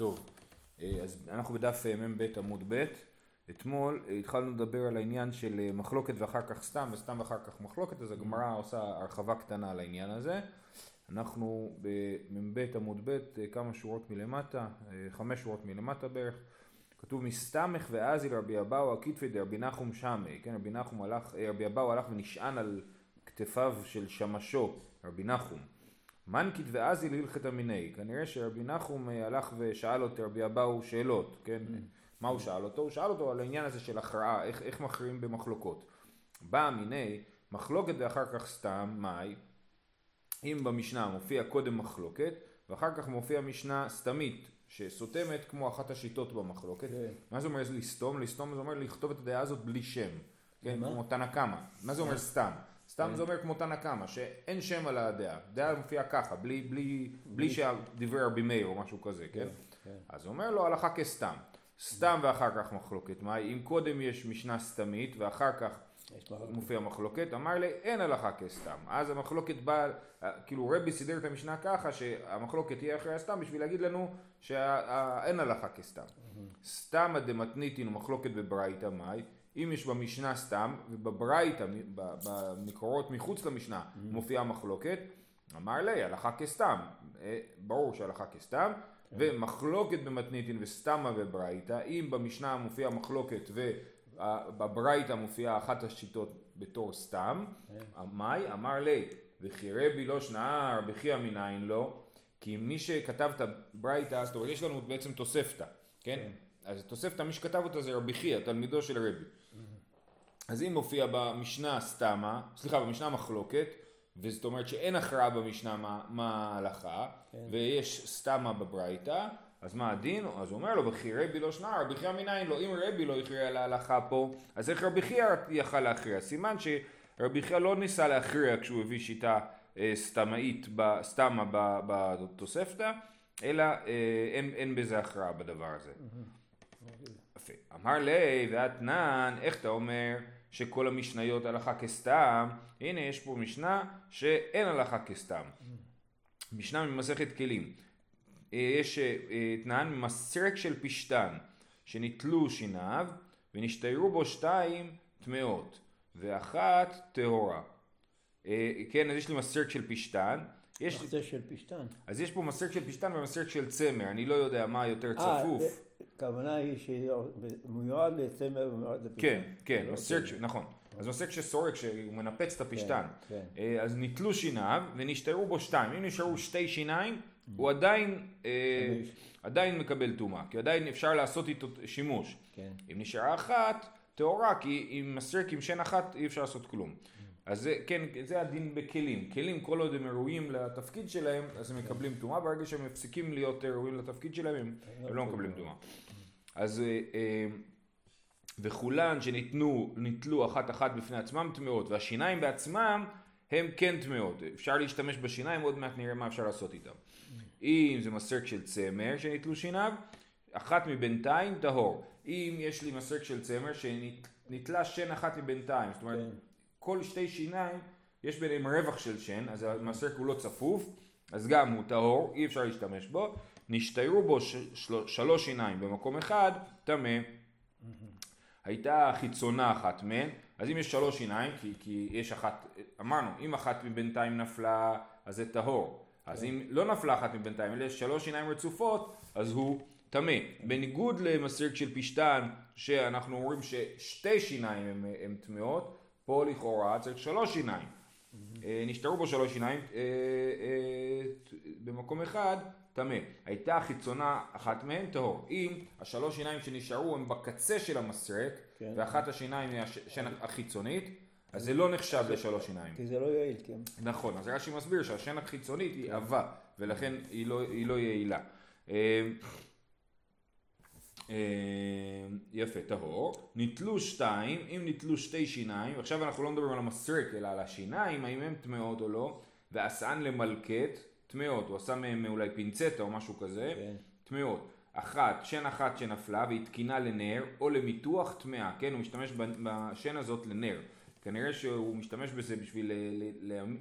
טוב, אה, אז אנחנו בדף אה, מ"ב עמוד ב', אתמול אה, התחלנו לדבר על העניין של מחלוקת ואחר כך סתם וסתם ואחר כך מחלוקת, אז הגמרא עושה הרחבה קטנה על העניין הזה. אנחנו במ"ב עמוד ב', כמה שורות מלמטה, חמש שורות מלמטה בערך, כתוב מסתמך ואזי לרבי אבאו הכתפי דרבי נחום שמי, כן, רבי נחום הלך, רבי אבאו הלך ונשען על כתפיו של שמשו, רבי נחום. מנקית ואזי להלכתא מיני. כנראה שרבי נחום אה, הלך ושאל את רבי אבאו שאלות, כן? Mm. מה הוא שאל אותו? הוא שאל אותו על העניין הזה של הכרעה, איך, איך מכריעים במחלוקות. בא מיני, מחלוקת ואחר כך סתם, מאי? אם במשנה מופיע קודם מחלוקת, ואחר כך מופיע משנה סתמית, שסותמת כמו אחת השיטות במחלוקת. כן. מה זה אומר לסתום? לסתום זה אומר לכתוב את הדעה הזאת בלי שם. כן, כמו תנא קמא. מה זה אומר סתם? סתם כן. זה אומר כמו תנא קמא, שאין שם על הדעה. דעה מופיעה ככה, בלי, בלי, בלי שדיבר רבי מאיר או משהו כזה, כן? כן? אז הוא אומר לו הלכה כסתם. סתם ואחר כך מחלוקת. מה, אם קודם יש משנה סתמית ואחר כך מופיע מחלוקת, אמר לי אין הלכה כסתם. אז המחלוקת באה, כאילו רבי סידר את המשנה ככה שהמחלוקת תהיה אחרי הסתם בשביל להגיד לנו שאין הלכה כסתם. סתמא דמתניתין ומחלוקת בברייתא מאי אם יש במשנה סתם, ובברייתא, במקורות מחוץ למשנה, mm-hmm. מופיעה מחלוקת, אמר לי, הלכה כסתם, אה, ברור שהלכה כסתם, כן. ומחלוקת במתניתין וסתמה בברייתא, אם במשנה מופיעה מחלוקת ובברייתא מופיעה אחת השיטות בתור סתם, כן. מאי? אמר לי, וכי רבי לא שנער, בכי המנין לא, כי מי שכתב את הברייתא, זאת אומרת, יש לנו בעצם תוספתא, כן? כן. אז תוספתא, מי שכתב אותה זה רבי חייא, תלמידו של רבי. אז אם מופיע במשנה סתמה, סליחה, במשנה מחלוקת, וזאת אומרת שאין הכרעה במשנה מה, מה ההלכה, כן. ויש סתמה בברייתא, אז מה הדין? אז הוא אומר לו, וכי רבי לא שנא, רבי חייא מנין לו, אם רבי לא הכריע על ההלכה פה, אז איך רבי חייא יכל להכריע? סימן שרבי חייא לא ניסה להכריע כשהוא הביא שיטה אה, סתמאית, סתמה בתוספתא, אלא אה, אין, אין בזה הכרעה בדבר הזה. יפה. אמר לי, ואתנן, איך אתה אומר? שכל המשניות הלכה כסתם, הנה יש פה משנה שאין הלכה כסתם. משנה ממסכת כלים. אה, יש תנן אה, ממסרק של פשתן, שנתלו שיניו ונשתיירו בו שתיים טמאות, ואחת טהורה. אה, כן, אז יש לי מסרק של פשתן. יש... מסרק של פשתן. אז יש פה מסרק של פשתן ומסרק של צמר, אני לא יודע מה יותר צפוף. הכוונה היא שמיועד לצמר ומיועד לפשתן. כן, כן, מסרק, נכון. אז עוסק שסורק, שהוא מנפץ את הפשתן. כן, כן. אה, אז ניטלו שיניו ונשתרו בו שתיים. אם נשארו שתי שיניים, הוא עדיין, אה, עדיין מקבל טומאה, כי עדיין אפשר לעשות איתו שימוש. כן. אם נשארה אחת, טהורה, כי עם מסרק עם שן אחת אי אפשר לעשות כלום. אז זה, כן, זה הדין בכלים. כלים, כל עוד הם ראויים לתפקיד שלהם, אז הם מקבלים טומאה, ברגע שהם מפסיקים להיות ראויים לתפקיד שלהם, הם, הם לא מקבלים טומאה. אז אה, וכולן שניתנו, ניתלו אחת אחת בפני עצמם טמאות, והשיניים בעצמם הם כן טמאות. אפשר להשתמש בשיניים, עוד מעט נראה מה אפשר לעשות איתם. אם זה מסרק של צמר שניתלו שיניו, אחת מבינתיים טהור. אם יש לי מסרק של צמר שנתלה שן אחת מבינתיים, זאת אומרת, כן. כל שתי שיניים יש ביניהם רווח של שן, אז המסרק הוא לא צפוף, אז גם הוא טהור, אי אפשר להשתמש בו. נשתיירו בו שלוש שיניים במקום אחד, טמא. הייתה חיצונה אחת מהן, אז אם יש שלוש שיניים, כי, כי יש אחת, אמרנו, אם אחת מבינתיים נפלה, אז זה טהור. אז אם לא נפלה אחת מבינתיים, אלא שלוש שיניים רצופות, אז הוא טמא. בניגוד למסריק של פשטן, שאנחנו אומרים ששתי שיניים הן טמאות, פה לכאורה צריך שלוש שיניים. אה, נשתרו בו שלוש שיניים אה, אה, במקום אחד, טמא. הייתה חיצונה אחת מהן טהור. אם השלוש שיניים שנשארו הם בקצה של המסרק, כן. ואחת השיניים היא השן החיצונית, אז זה לא נחשב לשלוש שיניים. כי זה לא יעיל, כן. נכון, אז רש"י מסביר שהשן החיצונית היא עבה, ולכן היא לא, היא לא יעילה. אמ, אמ, יפה, טהור. נתלו שתיים, אם נתלו שתי שיניים, עכשיו אנחנו לא מדברים על המסרק, אלא על השיניים, האם הן טמאות או לא, ועשן למלקט, טמאות, הוא עשה מהם אולי פינצטה או משהו כזה, כן. טמאות. אחת, שן אחת שנפלה והיא תקינה לנר או למיתוח טמאה, כן, הוא משתמש בשן הזאת לנר. כנראה שהוא משתמש בזה בשביל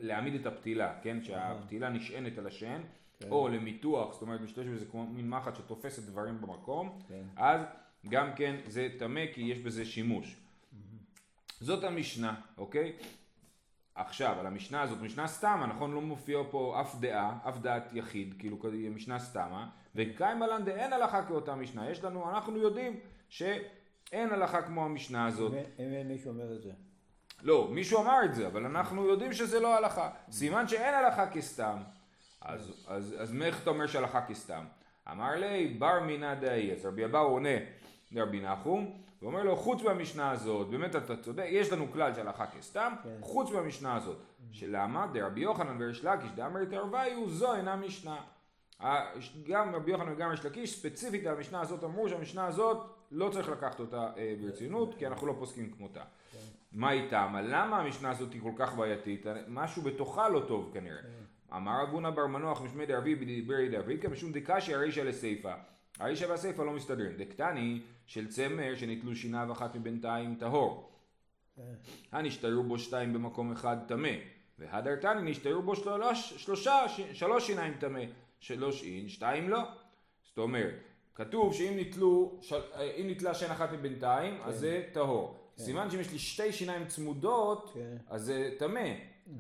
להעמיד את הפתילה, כן, שהפתילה נשענת על השן, כן. או למיתוח, זאת אומרת משתמש בזה כמו מין מחט שתופסת דברים במקום, כן. אז גם כן זה טמא כי יש בזה שימוש. זאת המשנה, אוקיי? עכשיו, על המשנה הזאת, משנה סתמה, נכון? לא מופיע פה אף דעה, אף דעת יחיד, כאילו משנה סתמה, וקיים בלן דאין הלכה כאותה משנה. יש לנו, אנחנו יודעים שאין הלכה כמו המשנה הזאת. אם אין- מישהו אומר את זה. לא, מישהו אמר את זה, אבל אנחנו יודעים שזה לא הלכה. סימן שאין הלכה כסתם. אז, אז, אז מאיך אתה אומר שהלכה כסתם? אמר לי, בר מינא דאי. אז רבי אבאו עונה לרבי נחום, ואומר לו, חוץ מהמשנה הזאת, באמת אתה צודק, יש לנו כלל של הלכה כסתם, כן. חוץ מהמשנה הזאת. שלמה? דרבי יוחנן וריש לקיש דאמר תרוויו, זו אינה משנה. גם רבי יוחנן וגם ריש לקיש, ספציפית על המשנה הזאת, אמרו שהמשנה הזאת, לא צריך לקחת אותה אה, ברצינות, כי אנחנו לא פוסקים כמותה. מה איתם? למה המשנה הזאת היא כל כך בעייתית? משהו בתוכה לא טוב כנראה. אמר אבונה בר מנוח משמי דרבי בדיברי דרבי כמשום דקשי הרישא לסיפא. הרישא והסיפא לא מסתדרים. דקטני של צמר שנתלו שיניו אחת מבינתיים טהור. כן. הנשתרו בו שתיים במקום אחד טמא. והדרתני נשתרו בו שלוש, שלושה, ש- שלוש שיניים טמא. שלוש אין, שתיים לא. זאת אומרת, כתוב שאם נתלו, של, אם נתלה שן אחת מבינתיים, אז זה טהור. סימן שאם יש לי שתי שיניים צמודות, כן. אז זה טמא.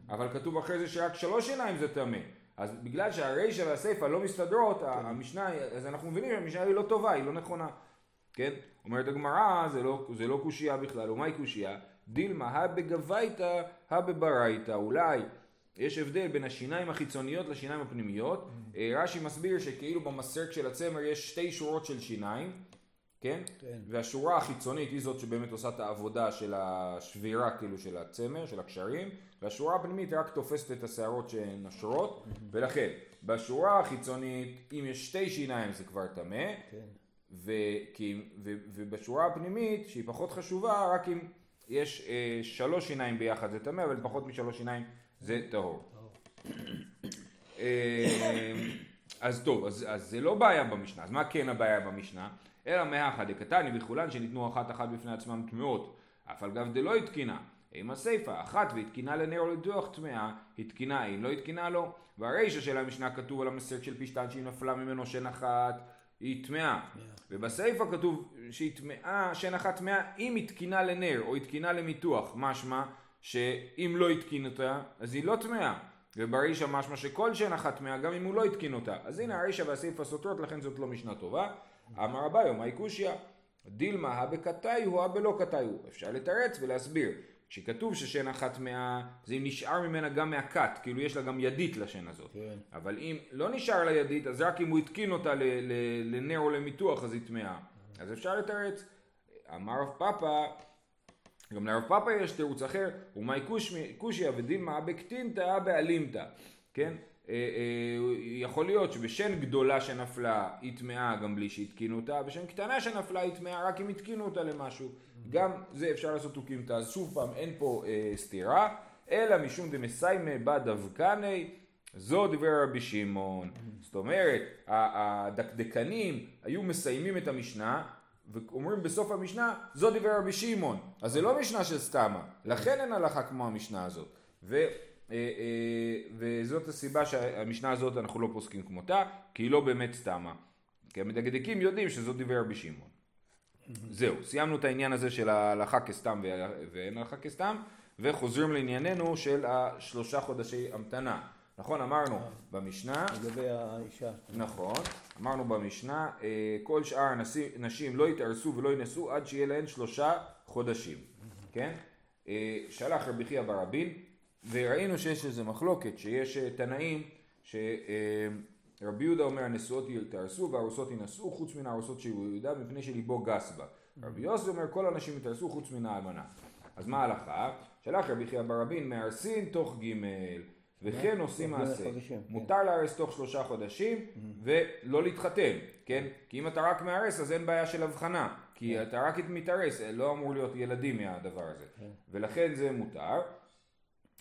אבל כתוב אחרי זה שרק שלוש שיניים זה טמא. אז בגלל שהרישא והסיפא לא מסתדרות, המשנה, אז אנחנו מבינים שהמשנה היא לא טובה, היא לא נכונה. כן? אומרת הגמרא, זה לא, זה לא קושייה בכלל, ומהי קושייה? דילמה, הא בגבייתא, הא בברייתא. אולי יש הבדל בין השיניים החיצוניות לשיניים הפנימיות. אה, רש"י מסביר שכאילו במסרק של הצמר יש שתי שורות של שיניים, כן? כן. והשורה החיצונית היא זאת שבאמת עושה את העבודה של השבירה כאילו של הצמר, של הקשרים, והשורה הפנימית רק תופסת את השערות שנשרות, ולכן בשורה החיצונית אם יש שתי שיניים זה כבר טמא, כן. וכי, ו, ובשורה הפנימית, שהיא פחות חשובה, רק אם יש אה, שלוש שיניים ביחד זה טמא, אבל פחות משלוש שיניים זה טהור. אה, אז טוב, אז, אז זה לא בעיה במשנה, אז מה כן הבעיה במשנה? אלא מאחד דקתני וכולן שניתנו אחת אחת בפני עצמם טמאות, אף על גב דלא התקינה. עם הסיפא, אחת והתקינה לנר או לדיוח טמאה, התקינה אם לא התקינה לו, והרישא של המשנה כתוב על המסרק של פשתן שהיא נפלה ממנו שן אחת, היא טמאה. ובסיפא כתוב שהיא טמאה, שן אחת טמאה אם התקינה לנר או התקינה למיתוח, משמע שאם לא התקין אותה, אז היא לא טמאה. וברישא משמע שכל שן אחת טמאה גם אם הוא לא התקין אותה. אז הנה הרישא והסיפא סותרות, לכן זאת לא משנה טובה. אמר אביו, מהי קושיא? דילמה הא בקתאי הוא הא בלא קתאי הוא. אפשר לתרץ ולהסביר. כשכתוב ששן אחת טמאה, זה אם נשאר ממנה גם מהכת, כאילו יש לה גם ידית לשן הזאת. כן. אבל אם לא נשאר לה ידית, אז רק אם הוא התקין אותה לנר או למיתוח, אז היא טמאה. אז אפשר לתרץ. אמר רב פאפא, גם לרב פאפא יש תירוץ אחר, ומאי ודילמה הא בקטינתא באלימתא, כן? אה, אה, יכול להיות שבשן גדולה שנפלה היא טמאה גם בלי שהתקינו אותה, בשן קטנה שנפלה היא טמאה רק אם התקינו אותה למשהו. גם זה אפשר לעשות תוקימתא, אז שוב פעם אין פה אה, סתירה, אלא משום דמסיימא בא דווקני, זו דבר רבי שמעון. זאת אומרת, הדקדקנים היו מסיימים את המשנה ואומרים בסוף המשנה, זו דבר רבי שמעון. אז זה לא משנה של סתמה, לכן אין הלכה כמו המשנה הזאת. ו, וזאת הסיבה שהמשנה הזאת אנחנו לא פוסקים כמותה, כי היא לא באמת סתמה. כי המדקדקים יודעים שזו דבר רבי שמעון. זהו, סיימנו את העניין הזה של ההלכה כסתם ואין הלכה כסתם, וחוזרים לענייננו של השלושה חודשי המתנה. נכון, אמרנו במשנה, לגבי האישה. נכון, אמרנו במשנה, אה, כל שאר הנשים, נשים לא יתארסו ולא ינסו עד שיהיה להן שלושה חודשים, כן? אה, שלח רבי חייא ברבין, וראינו שיש איזה מחלוקת, שיש אה, תנאים, שרבי יהודה אומר הנשואות יתארסו והארוסות ינשאו חוץ מן הארוסות של יהודה מפני שליבו גס בה. רבי יוסי אומר כל הנשים יתארסו חוץ מן האלמנה. אז מה ההלכה? שלח רבי חייא ברבין מהרסין תוך ג' וכן עושים תוך ג' מעשה. כן. מותר להרס תוך שלושה חודשים ולא להתחתן, כן? כי אם אתה רק מהרס אז אין בעיה של הבחנה, כי אתה רק מתארס, לא אמור להיות ילדים מהדבר הזה. ולכן זה מותר.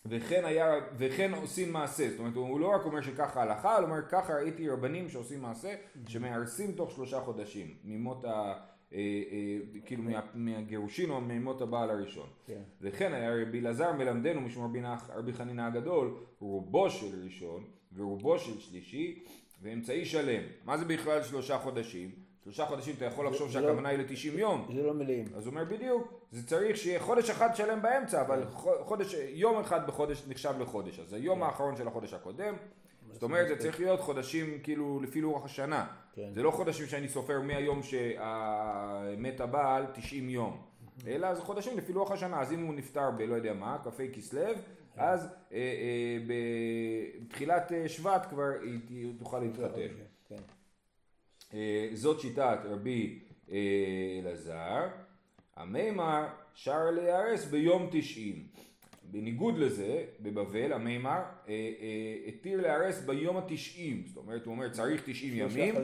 וכן, היה, וכן עושים מעשה, זאת אומרת הוא לא רק אומר שככה הלכה, הוא אומר ככה ראיתי רבנים שעושים מעשה שמהרסים תוך שלושה חודשים ממות ה... אה, אה, כאילו מה, מהגירושין או ממות הבעל הראשון. כן. וכן היה רבי אלעזר מלמדנו משום רבי, חנינא הגדול, רובו של ראשון ורובו של שלישי, ואמצעי שלם. מה זה בכלל שלושה חודשים? שלושה חודשים אתה יכול לחשוב זה לא- שהכוונה היא ל-90 יום. זה לא מלאים. אז הוא אומר בדיוק, זה צריך שיהיה חודש אחד שלם באמצע, אבל חו- חודש, יום אחד בחודש נחשב לחודש. אז היום האחרון של החודש הקודם, זאת אומרת זה צריך להיות חודשים כאילו לפי לוח השנה. כן. זה לא חודשים שאני סופר מהיום שמת הבעל 90 יום, אלא זה חודשים לפי לוח השנה. אז אם הוא נפטר בלא יודע מה, כ"ה כסלו, אז אה, אה, בתחילת אה, שבט כבר היא היא תוכל להתחתן. אה, זאת שיטת רבי אה, אלעזר, המימר שר להיהרס ביום תשעים. בניגוד לזה, בבבל המימר אה, התיר להיהרס ביום התשעים, זאת אומרת הוא אומר צריך תשעים ימים.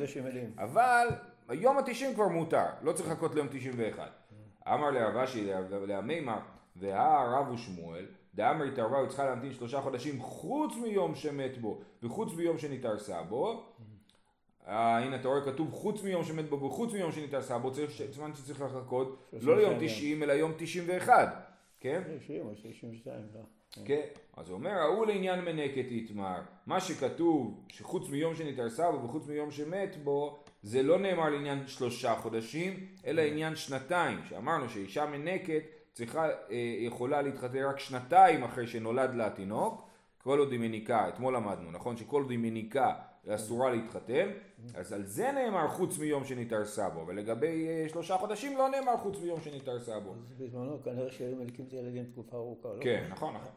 אבל ביום התשעים כבר מותר, לא צריך לחכות ליום תשעים ואחד. אמר לרב אשי להמימר, והרב ושמואל, דאמר התערבה הוא צריכה להמתין שלושה חודשים חוץ מיום שמת בו וחוץ מיום שנתערסה בו. אה, הנה אתה רואה כתוב חוץ מיום שמת בו וחוץ מיום שנתערסה בו, צריך זמן שצריך לחכות לא ליום ימים. 90 אלא יום 91, כן? 90 או 62, לא. כן, אז הוא אומר, ההוא לעניין מנקת יתמר. מה שכתוב, שחוץ מיום שנתערסה בו וחוץ מיום שמת בו, זה לא נאמר לעניין שלושה חודשים, אלא עניין שנתיים. שאמרנו שאישה מנקת צריכה, אה, יכולה להתחתן רק שנתיים אחרי שנולד לה התינוק, כל עוד היא מניקה, אתמול למדנו, נכון? שכל עוד היא מניקה אסורה להתחתן, אז על זה נאמר חוץ מיום שנתערסה בו, ולגבי אה, שלושה חודשים לא נאמר חוץ מיום שנתערסה בו. אז בזמנו כנראה שהיו מלקים את הילדים תקופה ארוכה, לא? כן, נכון, נכון.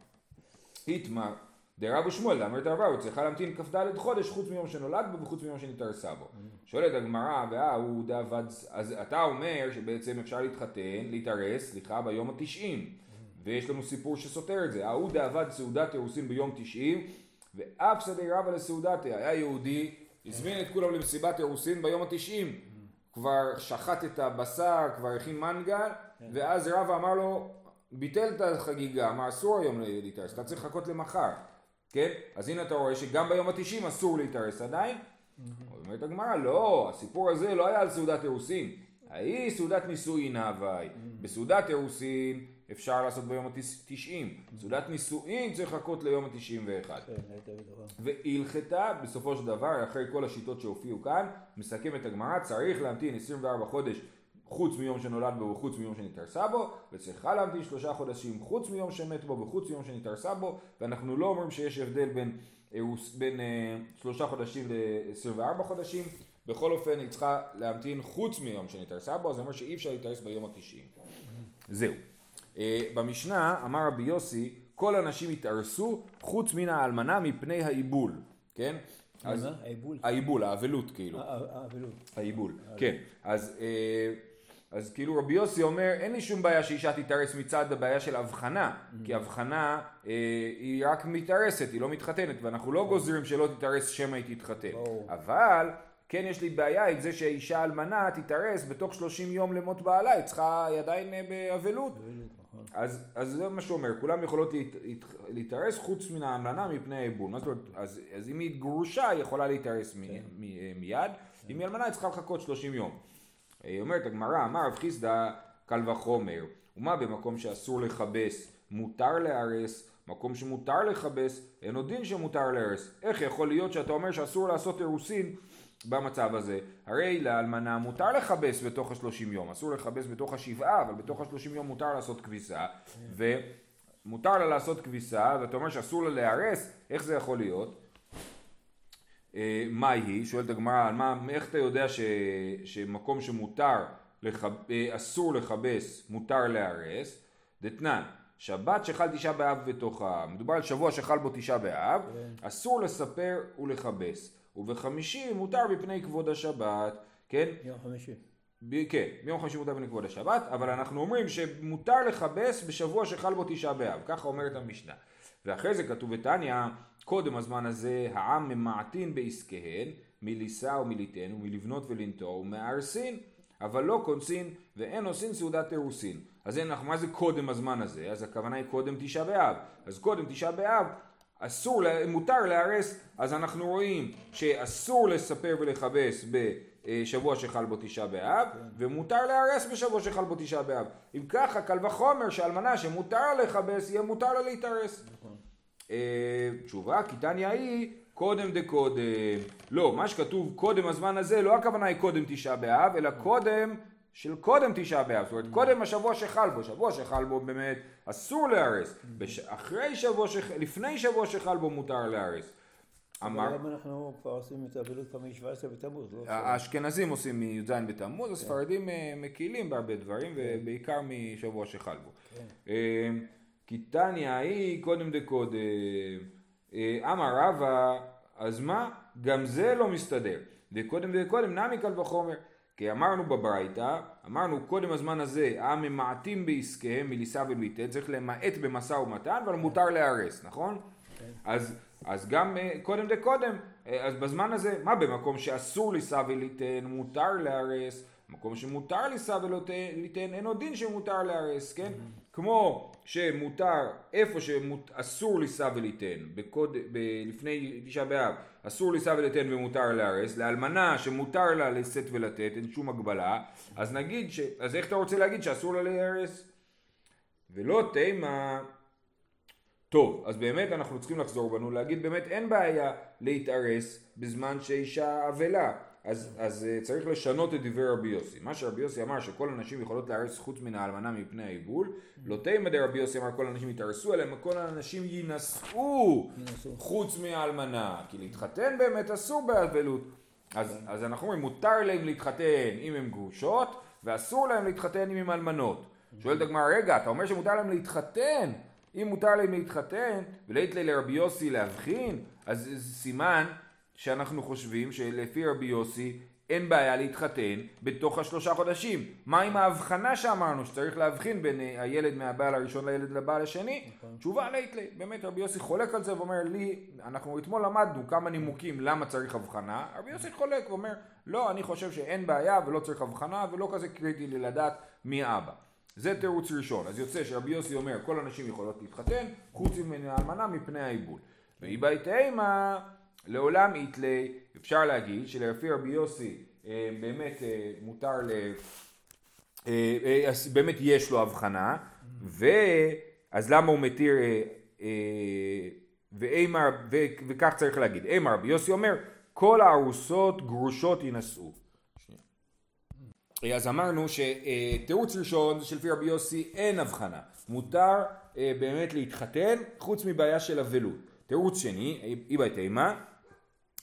איתמר, דרב ושמואל, דאמר הוא צריכה להמתין כ"ד חודש חוץ מיום שנולד בו וחוץ מיום שנתערסה בו. שואלת הגמרא, וההוא דאבד, אז אתה אומר שבעצם אפשר להתחתן, להתארס, סליחה, ביום התשעים. ויש לנו סיפור שסותר את זה. ההוא דאבד סעודת אירוסין ביום תשעים, ואף שדי רבא לסעודתיה. היה יהודי, הזמין את כולם למסיבת אירוסין ביום התשעים. כבר שחט את הבשר, כבר הכין מנגל, ואז רבא אמר לו, ביטל את החגיגה, מה אסור היום להתארס, אתה צריך לחכות למחר, כן? אז הנה אתה רואה שגם ביום התשעים אסור להתארס עדיין. אומרת הגמרא, לא, הסיפור הזה לא היה על סעודת אירוסין, ההיא סעודת נישואין הווי. בסעודת אירוסין אפשר לעשות ביום התשעים, סעודת נישואין צריך לחכות ליום התשעים ואחד. כן, היית בדבר. והלכתה בסופו של דבר אחרי כל השיטות שהופיעו כאן מסכמת הגמרא צריך להמתין 24 חודש חוץ מיום שנולד בו וחוץ מיום שנתערסה בו וצריכה להמתין שלושה חודשים חוץ מיום שמת בו וחוץ מיום שנתערסה בו ואנחנו לא אומרים שיש הבדל בין, אירוס- בין אה, שלושה חודשים ל-24 חודשים בכל אופן היא צריכה להמתין חוץ מיום שנתערסה בו אז זה אומר שאי אפשר להתארס ביום התשעים זהו אה, במשנה אמר רבי יוסי כל הנשים התארסו חוץ מן האלמנה מפני העיבול כן? אז מה? העיבול? העיבול, האבלות כאילו, אה, אה, האבלות. העיבול, כן, אז, אה, אז כאילו רבי יוסי אומר אין לי שום בעיה שאישה תתארס מצד הבעיה של הבחנה, כי הבחנה אה, היא רק מתארסת, היא לא מתחתנת, ואנחנו לא גוזרים שלא תתארס שמא היא תתחתן, ברור. אבל כן יש לי בעיה עם זה שאישה אלמנה תתארס בתוך 30 יום למות בעלה, היא צריכה, היא עדיין אה, באבלות, נכון. אז, אז זה מה שהוא אומר, כולם יכולות להת, להת, להתארס חוץ מן האמלנה מפני העיבול. מה זאת אומרת, אז, אז אם היא גרושה היא יכולה להתארס כן. מ, מיד, אם היא אלמנה היא צריכה לחכות 30 יום. אה, אומרת הגמרא, אמר רב חיסדא קל וחומר, ומה במקום שאסור לכבס מותר להרס, מקום שמותר לכבס אין עוד דין שמותר להרס. איך יכול להיות שאתה אומר שאסור לעשות אירוסין במצב הזה. הרי לאלמנה מותר לכבס בתוך השלושים יום, אסור לכבס בתוך השבעה, אבל בתוך השלושים יום מותר לעשות כביסה, ומותר לה לעשות כביסה, ואתה אומר שאסור לה להיהרס, איך זה יכול להיות? אה, מה היא? שואלת הגמרא, איך אתה יודע ש, שמקום שמותר, לכב, אה, אסור לכבס, מותר להיהרס? דתנן, שבת שחל תשעה באב בתוכה, מדובר על שבוע שחל בו תשעה באב, אסור לספר ולכבס, ובחמישי מותר מפני כבוד השבת, כן? יום חמישי. ב- כן, ביום חמישי מותר מפני כבוד השבת, אבל אנחנו אומרים שמותר לכבס בשבוע שחל בו תשעה באב, ככה אומרת המשנה. ואחרי זה כתוב בתניא, קודם הזמן הזה העם ממעטין בעסקיהן, מלישא ומליתן ומלבנות ולנטור ומארסין, אבל לא קונסין ואין עושין סעודת אירוסין. אז אין, מה זה קודם הזמן הזה? אז הכוונה היא קודם תשעה באב. אז קודם תשעה באב אסור, מותר להרס, אז אנחנו רואים שאסור לספר ולכבס בשבוע שחל בו תשעה באב, ומותר להרס בשבוע שחל בו תשעה באב. אם ככה, קל וחומר שאלמנה שמותר לכבס, יהיה מותר לה להתארס. אה, תשובה, כי תניא היא, קודם דקודם. לא, מה שכתוב קודם הזמן הזה, לא הכוונה היא קודם תשעה באב, אלא קודם של קודם תשעה באב. זאת אומרת, קודם השבוע שחל בו. שבוע שחל בו באמת אסור להרס. בש... אחרי שבוע, שח... לפני שבוע שחל בו מותר להרס. אמר, למה אנחנו כבר עושים את האבלות כבר מ-17 בתמוז? לא? האשכנזים עושים מי"ז בתמוז, הספרדים אה, מקילים בהרבה דברים, ובעיקר משבוע שחל בו. אה, כי תניא היא קודם דקודם. אה, אמר רבא, אז מה? גם זה לא מסתדר. וקודם דקודם נמי קל וחומר. כי אמרנו בברייתא, אמרנו קודם הזמן הזה, הממעטים בעסקיהם מליסה וליטל, צריך למעט במשא ומתן, אבל מותר להרס, נכון? אז, אז גם אה, קודם דקודם, אה, אז בזמן הזה, מה במקום שאסור לישא וליתן, מותר להרס, מקום שמותר לישא וליתן, אין עוד דין שמותר להרס, כן? כמו שמותר, איפה שאסור לישא וליתן, בקוד, ב, לפני תשעה באב, אסור לישא וליתן ומותר להרס, לאלמנה שמותר לה לשאת ולתת, אין שום הגבלה, אז נגיד, ש, אז איך אתה רוצה להגיד שאסור לה להרס? ולא תימה טוב, אז באמת אנחנו צריכים לחזור בנו, להגיד באמת אין בעיה להתארס בזמן שאישה אבלה. אז, אז uh, צריך לשנות את דברי רבי יוסי. מה שרבי יוסי אמר שכל הנשים יכולות להרס חוץ מן האלמנה מפני העיבול, לא תימא דרבי יוסי אמר כל הנשים יתארסו, אלא כל הנשים יינשאו חוץ מהאלמנה. כי להתחתן באמת אסור באבלות. אז, אז אנחנו אומרים מותר להם להתחתן אם הן גרושות, ואסור להם להתחתן אם הן אלמנות. שואלת הגמרא, רגע, אתה אומר שמותר להם להתחתן, אם מותר להם להתחתן, ולית לי לרבי יוסי להבחין, אז זה סימן שאנחנו חושבים שלפי רבי יוסי אין בעיה להתחתן בתוך השלושה חודשים. מה עם ההבחנה שאמרנו שצריך להבחין בין אה, הילד מהבעל הראשון לילד לבעל השני? נכון. תשובה לית לי. באמת רבי יוסי חולק על זה ואומר לי, אנחנו אתמול למדנו כמה נימוקים למה צריך הבחנה, רבי יוסי חולק ואומר, לא, אני חושב שאין בעיה ולא צריך הבחנה ולא כזה קריטי לי לדעת מי אבא. זה תירוץ ראשון. אז יוצא שרבי יוסי אומר כל הנשים יכולות להתחתן, חוץ מן האלמנה מפני העיבוד. ואי בית אימה לעולם איתלי, אפשר להגיד שלפי רבי יוסי אה, באמת אה, מותר ל... אה, באמת יש לו הבחנה, ואז למה הוא מתיר, ואימר, וכך צריך להגיד, אימר רבי יוסי אומר, כל הארוסות גרושות יינשאו. אז אמרנו שתירוץ ראשון של לפי רבי יוסי אין הבחנה, מותר באמת להתחתן חוץ מבעיה של אבלות. תירוץ שני, איבא תימה,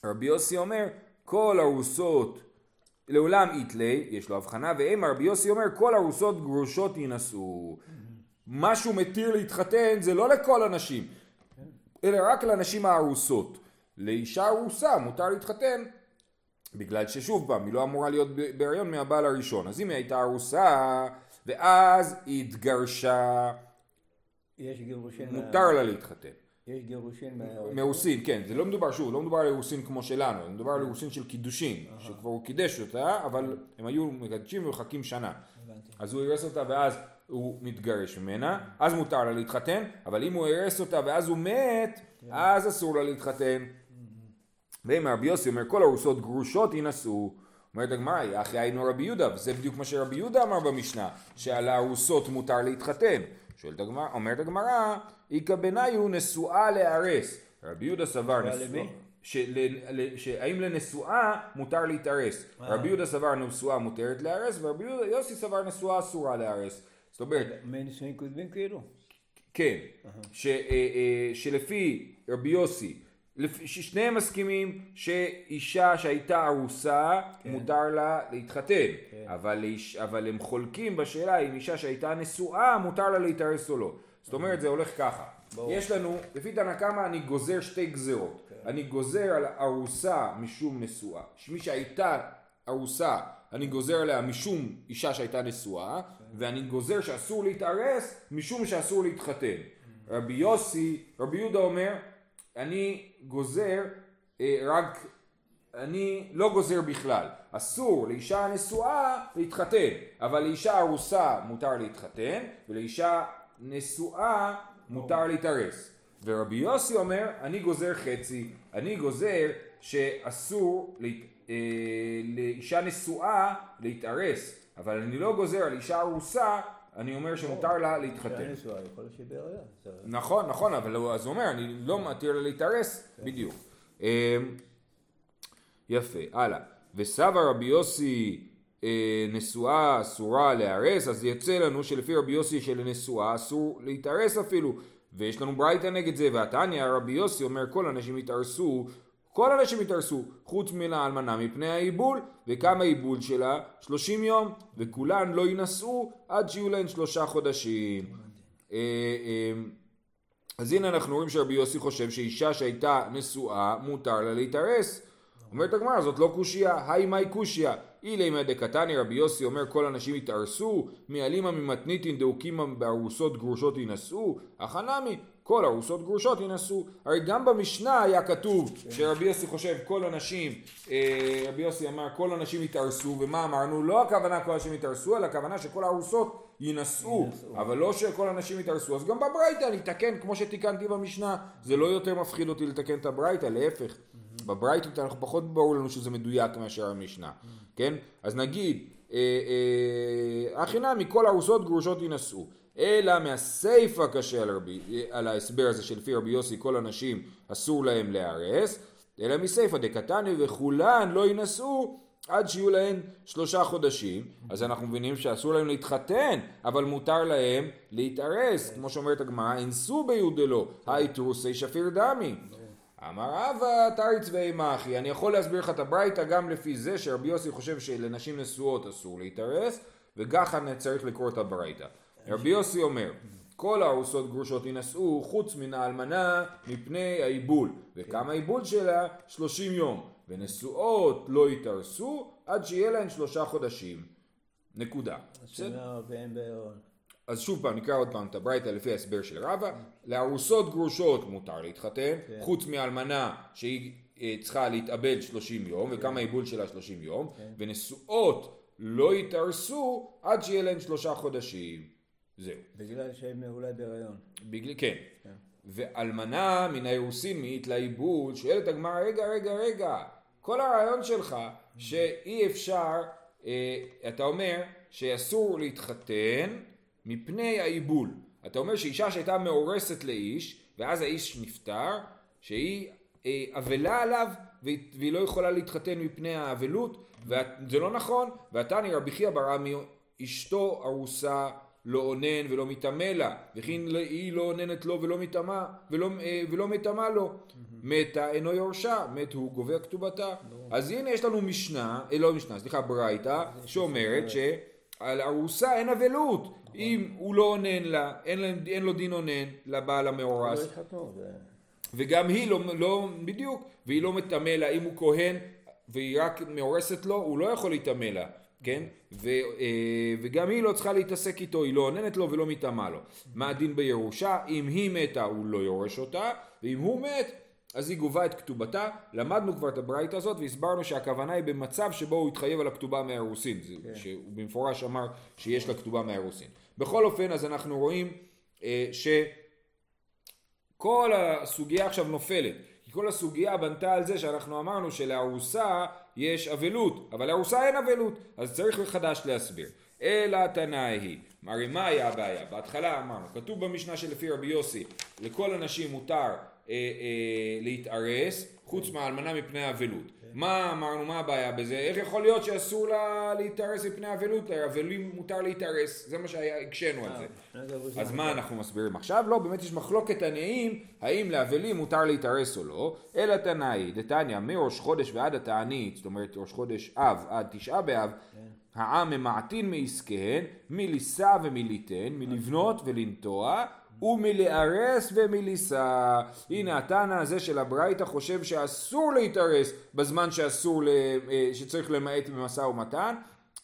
רבי יוסי אומר כל ארוסות לעולם איתלי, יש לו הבחנה, ואימה רבי יוסי אומר כל ארוסות גרושות יינשאו. מה שהוא מתיר להתחתן זה לא לכל הנשים, אלא רק לנשים הארוסות. לאישה ארוסה מותר להתחתן בגלל ששוב פעם, היא לא אמורה להיות בהריון מהבעל הראשון. אז אם היא הייתה ארוסה, ואז היא התגרשה, מותר לה להתחתן. יש גירושין מאורסין, כן, זה לא מדובר, שוב, לא מדובר על אירוסין כמו שלנו, זה מדובר על אירוסין של קידושין, שכבר הוא קידש אותה, אבל הם היו מקדשים ומחכים שנה. אז הוא אירס אותה ואז הוא מתגרש ממנה, אז מותר לה להתחתן, אבל אם הוא אירס אותה ואז הוא מת, כן. אז אסור לה להתחתן. ואם רבי יוסי אומר כל ארוסות גרושות יינשאו, אומרת הגמרא, אחי היינו רבי יהודה, וזה בדיוק מה שרבי יהודה אמר במשנה, שעל הארוסות מותר להתחתן. שואלת הגמרא, אומרת הגמרא, איכא בניו נשואה לארס. רבי יהודה סבר נשואה. שהאם לנשואה מותר להתארס. אה. רבי יהודה סבר נשואה מותרת לארס, ורבי יוסי סבר נשואה אסורה לארס. זאת אומרת... מנישואים קודמים כאילו? כן. אה, אה, שלפי רבי יוסי, שניהם מסכימים שאישה שהייתה ארוסה כן. מותר לה להתחתן, כן. אבל, אבל הם חולקים בשאלה אם אישה שהייתה נשואה מותר לה להתארס או לא. זאת אומרת זה הולך ככה, בוא. יש לנו, לפי תנא קמא אני גוזר שתי גזרות, כן. אני גוזר על ארוסה משום נשואה, מי שהייתה ארוסה אני גוזר עליה משום אישה שהייתה נשואה, כן. ואני גוזר שאסור להתארס משום שאסור להתחתן. רבי יוסי, רבי יהודה אומר, אני גוזר אה, רק, אני לא גוזר בכלל, אסור לאישה נשואה להתחתן, אבל לאישה ארוסה מותר להתחתן, ולאישה נשואה מותר להתארס. ורבי יוסי אומר, אני גוזר חצי, אני גוזר שאסור לה, אה, לאישה נשואה להתארס, אבל אני לא גוזר על אישה ארוסה, אני אומר שמותר לה להתחתן. נכון, נכון, אבל אז הוא אומר, אני לא מתיר לה להתארס, בדיוק. אה, יפה, הלאה. וסבא רבי יוסי נשואה אסורה להרס, אז יצא לנו שלפי רבי יוסי שלנשואה אסור להתארס אפילו. ויש לנו ברייתא נגד זה, והתניא רבי יוסי אומר כל הנשים יתארסו כל הנשים יתארסו, חוץ מן האלמנה מפני העיבול, וכמה עיבול שלה? 30 יום, וכולן לא יינשאו עד שיהיו להן שלושה חודשים. אה, אה, אז הנה אנחנו רואים שרבי יוסי חושב שאישה שהייתה נשואה מותר לה להתארס. אומרת הגמרא זאת לא קושייה, היי מאי קושייה. אילי דקתני רבי יוסי אומר כל הנשים יתארסו, מאלימה ממתניתין דאוקימה בארוסות גרושות יינשאו, החנמי כל ארוסות גרושות יינשאו. הרי גם במשנה היה כתוב שרבי יוסי חושב כל הנשים, אה, רבי יוסי אמר כל הנשים יתארסו, ומה אמרנו? לא הכוונה כל הנשים יתארסו, אלא הכוונה שכל הארוסות יינשאו, אבל לא שכל הנשים יתארסו. אז גם בברייתא אני אתקן כמו שתיקנתי במשנה, זה לא יותר מפחיד אותי לתקן את הברייתא, להפך. בברייתות אנחנו פחות ברור לנו שזה מדויק מאשר המשנה, כן? אז נגיד, אה, אה, הכי נמי כל ארוסות גרושות יינשאו. אלא מהסיפא קשה על, רבי, על ההסבר הזה שלפי רבי יוסי כל הנשים אסור להם להיהרס, אלא מסיפא דקתני וכולן לא יינשאו עד שיהיו להן שלושה חודשים, אז אנחנו מבינים שאסור להם להתחתן, אבל מותר להם להתארס, כמו שאומרת הגמרא, אנסו ביודלו, היי תרוסי שפיר דמי. אמר אבא תריץ ואימחי, אני יכול להסביר לך את הברייתא גם לפי זה שרבי יוסי חושב שלנשים נשואות אסור להתארס, וככה צריך לקרוא את הברייתא. רבי יוסי אומר, כל הארוסות גרושות יינשאו חוץ מן האלמנה מפני העיבול, וכמה העיבול שלה? שלושים יום, ונשואות לא יתארסו עד שיהיה להן שלושה חודשים. נקודה. אז שוב פעם נקרא עוד פעם את הברייתא לפי ההסבר של רבא, לארוסות גרושות מותר להתחתן, כן. חוץ מאלמנה שהיא אה, צריכה להתאבד שלושים יום, כן. וכמה עיבול שלה שלושים יום, כן. ונשואות לא יתארסו עד שיהיה להן שלושה חודשים. זהו. בגלל שהם אולי בהיריון. בגלל, כן. כן. ואלמנה מן האירוסין מאית לעיבוד, שואלת הגמרא, רגע, רגע, רגע, כל הרעיון שלך שאי אפשר, אה, אתה אומר שאסור להתחתן מפני העיבול. אתה אומר שאישה שהייתה מאורסת לאיש, ואז האיש נפטר, שהיא אה, אבלה עליו, והיא לא יכולה להתחתן מפני האבלות, וזה לא נכון, והתניא רבי חייא ברמי אשתו ארוסה לא אונן ולא מטמא לה, וכי היא לא אוננת לו ולא מטמא, ולא, אה, ולא מטמא לו. מתה אינו יורשה, מת הוא גובה כתובתה. אז הנה יש לנו משנה, אה, לא משנה, סליחה, ברייתא, שאומרת שעל ארוסה אין אבלות. אם הוא לא אונן לה, אין, לו דין אונן לבעל המאורס. וגם היא לא, לא, בדיוק, והיא לא מטמא לה, אם הוא כהן והיא רק מאורסת לו, הוא לא יכול להיטמא לה. כן? ו, אה, וגם היא לא צריכה להתעסק איתו, היא לא עוננת לו ולא מטמאה לו. מה הדין בירושה? אם היא מתה הוא לא יורש אותה, ואם הוא מת אז היא גובה את כתובתה. למדנו כבר את הברייתא הזאת והסברנו שהכוונה היא במצב שבו הוא התחייב על הכתובה מהאירוסין, כן. שהוא במפורש אמר שיש לה כתובה מהאירוסין. בכל אופן אז אנחנו רואים אה, שכל הסוגיה עכשיו נופלת. כי כל הסוגיה בנתה על זה שאנחנו אמרנו שלארוסה יש אבלות, אבל לארוסה אין אבלות, אז צריך מחדש להסביר. אלא תנאי היא, הרי מה היה הבעיה? בהתחלה אמרנו, כתוב במשנה שלפי רבי יוסי, לכל הנשים מותר להתארס, חוץ מהאלמנה מפני אבלות. מה אמרנו, מה הבעיה בזה? איך יכול להיות שאסור לה להתארס מפני אבלות? לאבלים מותר להתארס, זה מה שהקשינו על זה. אה, אז מה אנחנו מסבירים עכשיו? לא, באמת יש מחלוקת עניים, האם לאבלים מותר להתארס או לא, אלא תנאי, דתניא, מראש חודש ועד התענית, זאת אומרת ראש חודש אב עד תשעה באב, כן. העם ממעטין מעסקיהן, מלישא ומליתן, מלבנות ולנטוע, ומלארס ומלישא. הנה התנא הזה של הברייתא חושב שאסור להתארס בזמן שאסור, אה, שצריך למעט במשא ומתן.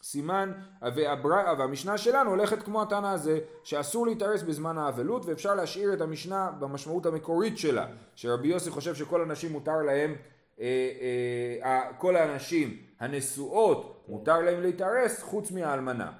סימן, והבר... והמשנה שלנו הולכת כמו התנא הזה, שאסור להתארס בזמן האבלות, ואפשר להשאיר את המשנה במשמעות המקורית שלה, שרבי יוסי חושב שכל הנשים מותר להם, אה, אה, כל הנשים הנשואות מותר להם להתארס חוץ מהאלמנה.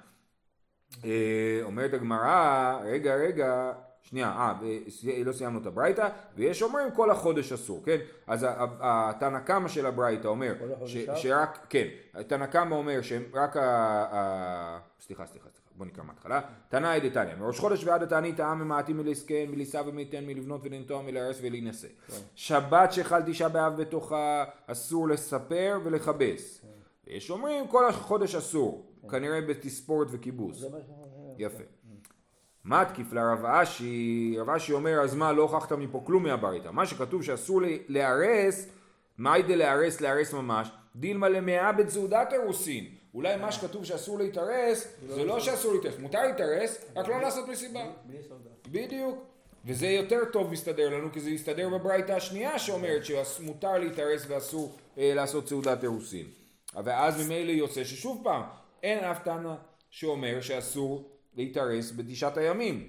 אה, אומרת הגמרא, רגע רגע, שנייה, אה, לא סיימנו את הברייתא, ויש אומרים כל החודש אסור, כן? אז התנא קמא של הברייתא אומר, ש, שרק, כן, התנא קמא אומר שרק ה... סליחה, סליחה, סליחה. בוא נקרא מההתחלה. תנאי דתניא, מראש חודש ועד התענית העם ממעטים מלזקן, מלישא ומתן, מלבנות ולנטוע, מלהרס ולהינשא. שבת שחל תשעה באב בתוכה, אסור לספר ולכבס. יש אומרים כל החודש אסור, כנראה בתספורת וכיבוס. זה מה. מתקיף לרב אשי, רב אשי אומר אז מה לא הוכחת מפה כלום מהברייתא, מה שכתוב שאסור להרס, מאי דלהרס להרס ממש, דילמה למעבד סעודת אירוסין, אולי מה שכתוב שאסור להתארס, זה לא שאסור להתארס, מותר להתארס, רק לא לעשות מסיבה. בדיוק, וזה יותר טוב מסתדר לנו כי זה יסתדר בברייתא השנייה שאומרת שמותר להתארס ואסור אה, לעשות סעודת אירוסין, ואז ממילא יוצא ששוב פעם, אין אף תנא שאומר שאסור להתארס בתשעת הימים.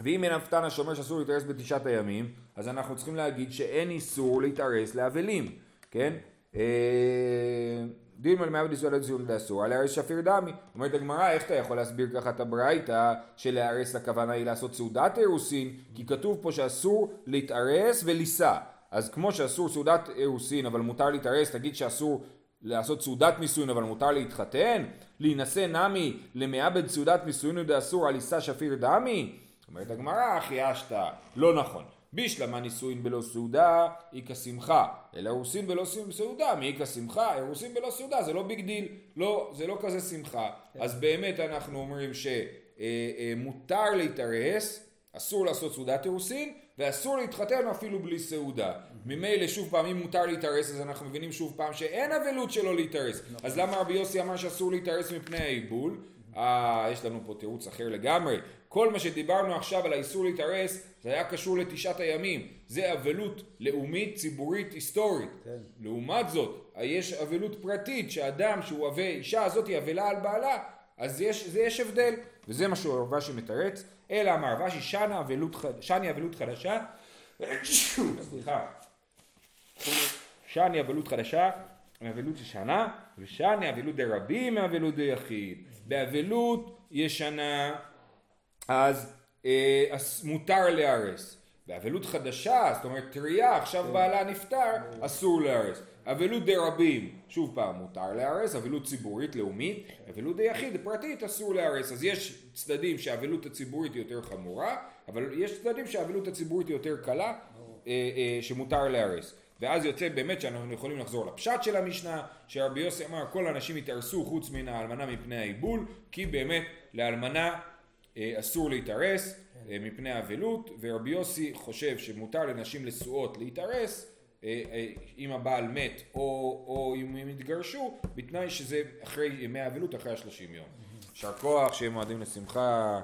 ואם אין אף תנא שאומר שאסור להתארס בתשעת הימים, אז אנחנו צריכים להגיד שאין איסור להתארס לאבלים, כן? אה, דין על מעבד ישראל לציון ואסור, על להרס שפיר דמי. אומרת הגמרא, איך אתה יכול להסביר ככה את הברייתא שלהרס הכוונה היא לעשות סעודת אירוסין, כי כתוב פה שאסור להתארס ולישא. אז כמו שאסור סעודת אירוסין אבל מותר להתארס, תגיד שאסור לעשות סעודת נישואין אבל מותר להתחתן? לינשא נמי למעבד סעודת נישואין ודאסור עליה עיסה שפיר דמי? אומרת הגמרא, הכי השתא, לא נכון. בשלמא נישואין בלא סעודה, איכא שמחה. אלא אירוסין בלא סעודה, מי איכא שמחה, אירוסין בלא סעודה, זה לא big deal, לא, זה לא כזה שמחה. אז באמת אנחנו אומרים שמותר להתארס, אסור לעשות סעודת אירוסין, ואסור להתחתן אפילו בלי סעודה. ממילא שוב פעם, אם מותר להתארס, אז אנחנו מבינים שוב פעם שאין אבלות שלא להתארס. אז למה רבי יוסי אמר שאסור להתארס מפני העיבול? אה, יש לנו פה תירוץ אחר לגמרי. כל מה שדיברנו עכשיו על האיסור להתארס, זה היה קשור לתשעת הימים. זה אבלות לאומית, ציבורית, היסטורית. כן. לעומת זאת, יש אבלות פרטית, שאדם שהוא אבה, אישה הזאת היא אבלה על בעלה, אז יש, זה יש הבדל. וזה מה שהוא רבשי מתרץ. אלא אמר רבשי, שנה אבלות, חד- שני אבלות חדשה, סליחה, שני אבלות חדשה, מאבלות ישנה, ושני אבלות דרבים מאבלות דיחיד. באבלות ישנה, אז מותר להרס. באבלות חדשה, זאת אומרת טריה, עכשיו בעלה נפטר, אסור להרס. אבלות דרבים, שוב פעם, מותר להרס, אבלות ציבורית לאומית, אבלות דיחיד פרטית אסור להרס. אז יש צדדים שהאבלות הציבורית היא יותר חמורה, אבל יש צדדים שהאבלות הציבורית היא יותר קלה, אה, אה, שמותר להרס. ואז יוצא באמת שאנחנו יכולים לחזור לפשט של המשנה, שרבי יוסי אמר כל הנשים יתארסו חוץ מן האלמנה מפני העיבול, כי באמת לאלמנה אסור להתארס אה, מפני האבלות, ורבי יוסי חושב שמותר לנשים נשואות להתארס אה, אה, אם הבעל מת או, או אם הם התגרשו, בתנאי שזה אחרי ימי האבלות, אחרי השלושים יום. יישר כוח, שיהיה מועדים לשמחה.